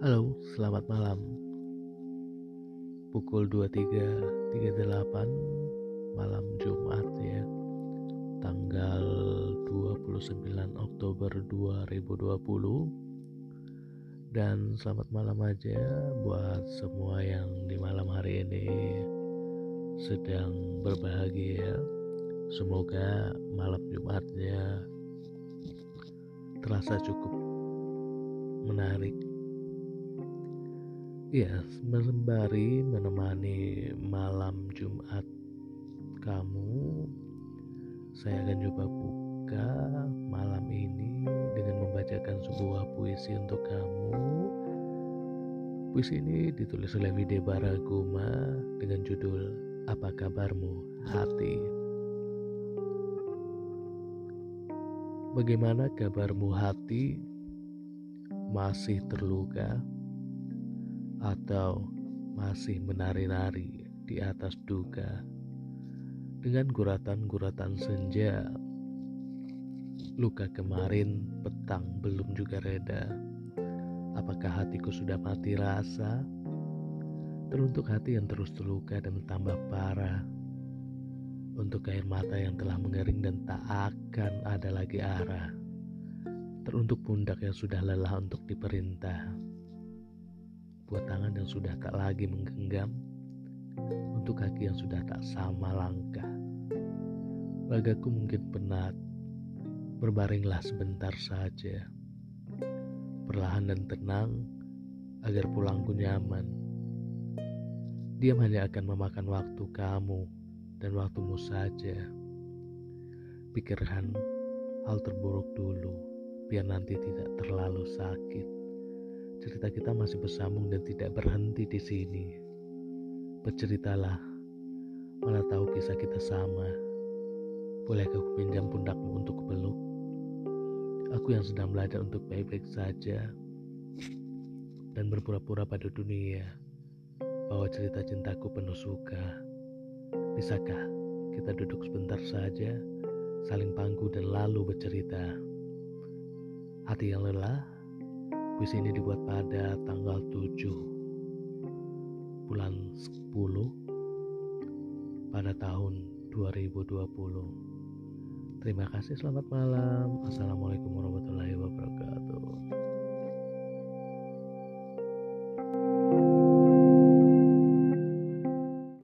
Halo, selamat malam. Pukul 23.38 malam Jumat ya. Tanggal 29 Oktober 2020. Dan selamat malam aja buat semua yang di malam hari ini sedang berbahagia. Semoga malam Jumatnya terasa cukup menarik Ya, sembari menemani malam Jumat kamu, saya akan coba buka malam ini dengan membacakan sebuah puisi untuk kamu. Puisi ini ditulis oleh Wide Baraguma dengan judul Apa Kabarmu Hati. Bagaimana kabarmu hati? Masih terluka? Atau masih menari-nari di atas duka dengan guratan-guratan senja. Luka kemarin petang belum juga reda. Apakah hatiku sudah mati rasa? Teruntuk hati yang terus terluka dan tambah parah. Untuk air mata yang telah mengering dan tak akan ada lagi arah. Teruntuk pundak yang sudah lelah untuk diperintah buat tangan yang sudah tak lagi menggenggam, untuk kaki yang sudah tak sama langkah. Ragaku mungkin penat, berbaringlah sebentar saja. Perlahan dan tenang, agar pulangku nyaman. Diam hanya akan memakan waktu kamu dan waktumu saja. Pikirkan hal terburuk dulu, biar nanti tidak terlalu sakit. Cerita kita masih bersambung dan tidak berhenti di sini. Berceritalah, mana tahu kisah kita sama. Bolehkah aku pinjam pundakmu untuk peluk? Aku yang sedang belajar untuk baik-baik saja dan berpura-pura pada dunia bahwa cerita cintaku penuh suka. Bisakah kita duduk sebentar saja, saling pangku dan lalu bercerita? Hati yang lelah Puisi ini dibuat pada tanggal 7 bulan 10 pada tahun 2020. Terima kasih, selamat malam. Assalamualaikum warahmatullahi wabarakatuh.